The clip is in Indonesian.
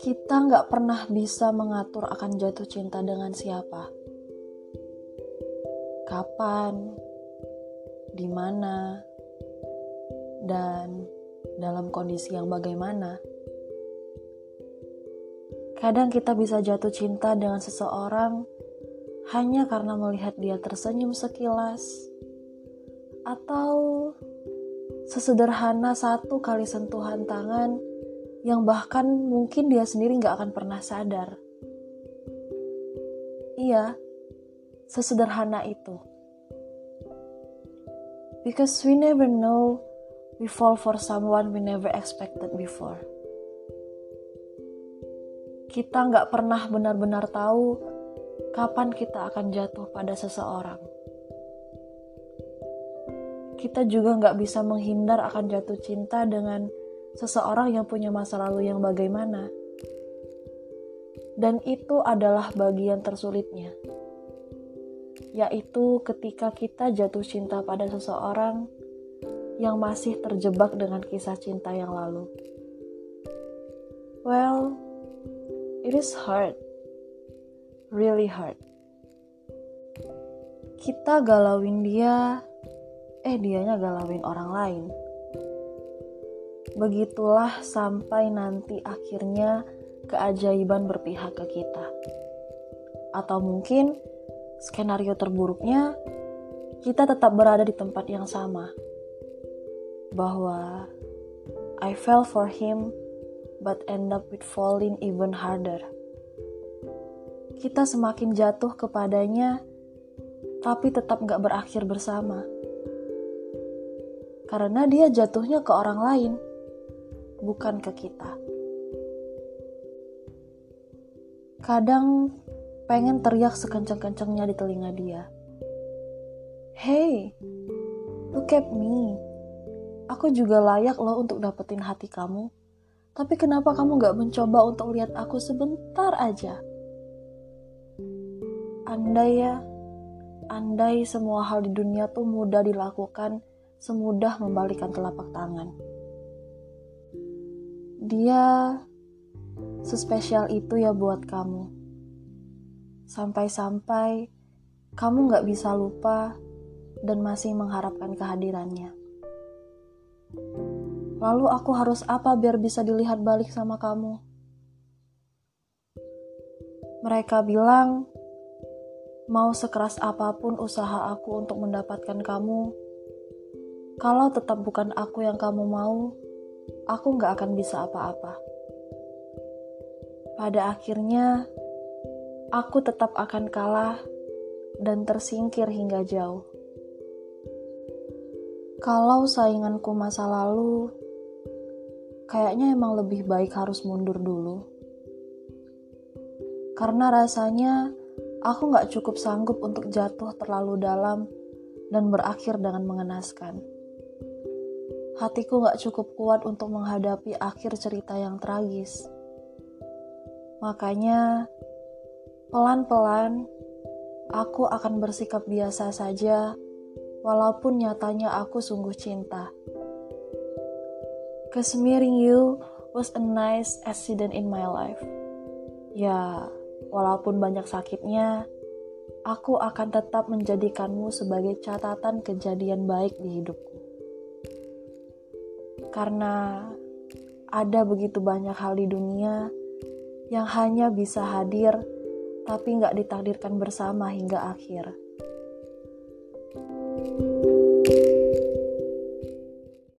Kita nggak pernah bisa mengatur akan jatuh cinta dengan siapa, kapan, di mana, dan dalam kondisi yang bagaimana. Kadang kita bisa jatuh cinta dengan seseorang hanya karena melihat dia tersenyum sekilas, atau sesederhana satu kali sentuhan tangan yang bahkan mungkin dia sendiri nggak akan pernah sadar. Iya, sesederhana itu. Because we never know we fall for someone we never expected before kita nggak pernah benar-benar tahu kapan kita akan jatuh pada seseorang. Kita juga nggak bisa menghindar akan jatuh cinta dengan seseorang yang punya masa lalu yang bagaimana. Dan itu adalah bagian tersulitnya, yaitu ketika kita jatuh cinta pada seseorang yang masih terjebak dengan kisah cinta yang lalu. Well, It is hard, really hard. Kita galauin dia, eh dianya galauin orang lain. Begitulah sampai nanti akhirnya keajaiban berpihak ke kita. Atau mungkin skenario terburuknya kita tetap berada di tempat yang sama. Bahwa I fell for him but end up with falling even harder. Kita semakin jatuh kepadanya, tapi tetap gak berakhir bersama. Karena dia jatuhnya ke orang lain, bukan ke kita. Kadang pengen teriak sekencang-kencangnya di telinga dia. Hey, look at me. Aku juga layak loh untuk dapetin hati kamu. Tapi kenapa kamu gak mencoba untuk lihat aku sebentar aja? Andai ya, andai semua hal di dunia tuh mudah dilakukan, semudah membalikan telapak tangan. Dia sespesial itu ya buat kamu. Sampai-sampai kamu gak bisa lupa dan masih mengharapkan kehadirannya. Lalu aku harus apa biar bisa dilihat balik sama kamu? Mereka bilang, mau sekeras apa pun usaha aku untuk mendapatkan kamu, kalau tetap bukan aku yang kamu mau, aku gak akan bisa apa-apa. Pada akhirnya, aku tetap akan kalah dan tersingkir hingga jauh. Kalau sainganku masa lalu kayaknya emang lebih baik harus mundur dulu. Karena rasanya aku gak cukup sanggup untuk jatuh terlalu dalam dan berakhir dengan mengenaskan. Hatiku gak cukup kuat untuk menghadapi akhir cerita yang tragis. Makanya, pelan-pelan aku akan bersikap biasa saja, walaupun nyatanya aku sungguh cinta. Cause you was a nice accident in my life. Ya, walaupun banyak sakitnya, aku akan tetap menjadikanmu sebagai catatan kejadian baik di hidupku. Karena ada begitu banyak hal di dunia yang hanya bisa hadir tapi nggak ditakdirkan bersama hingga akhir. thank you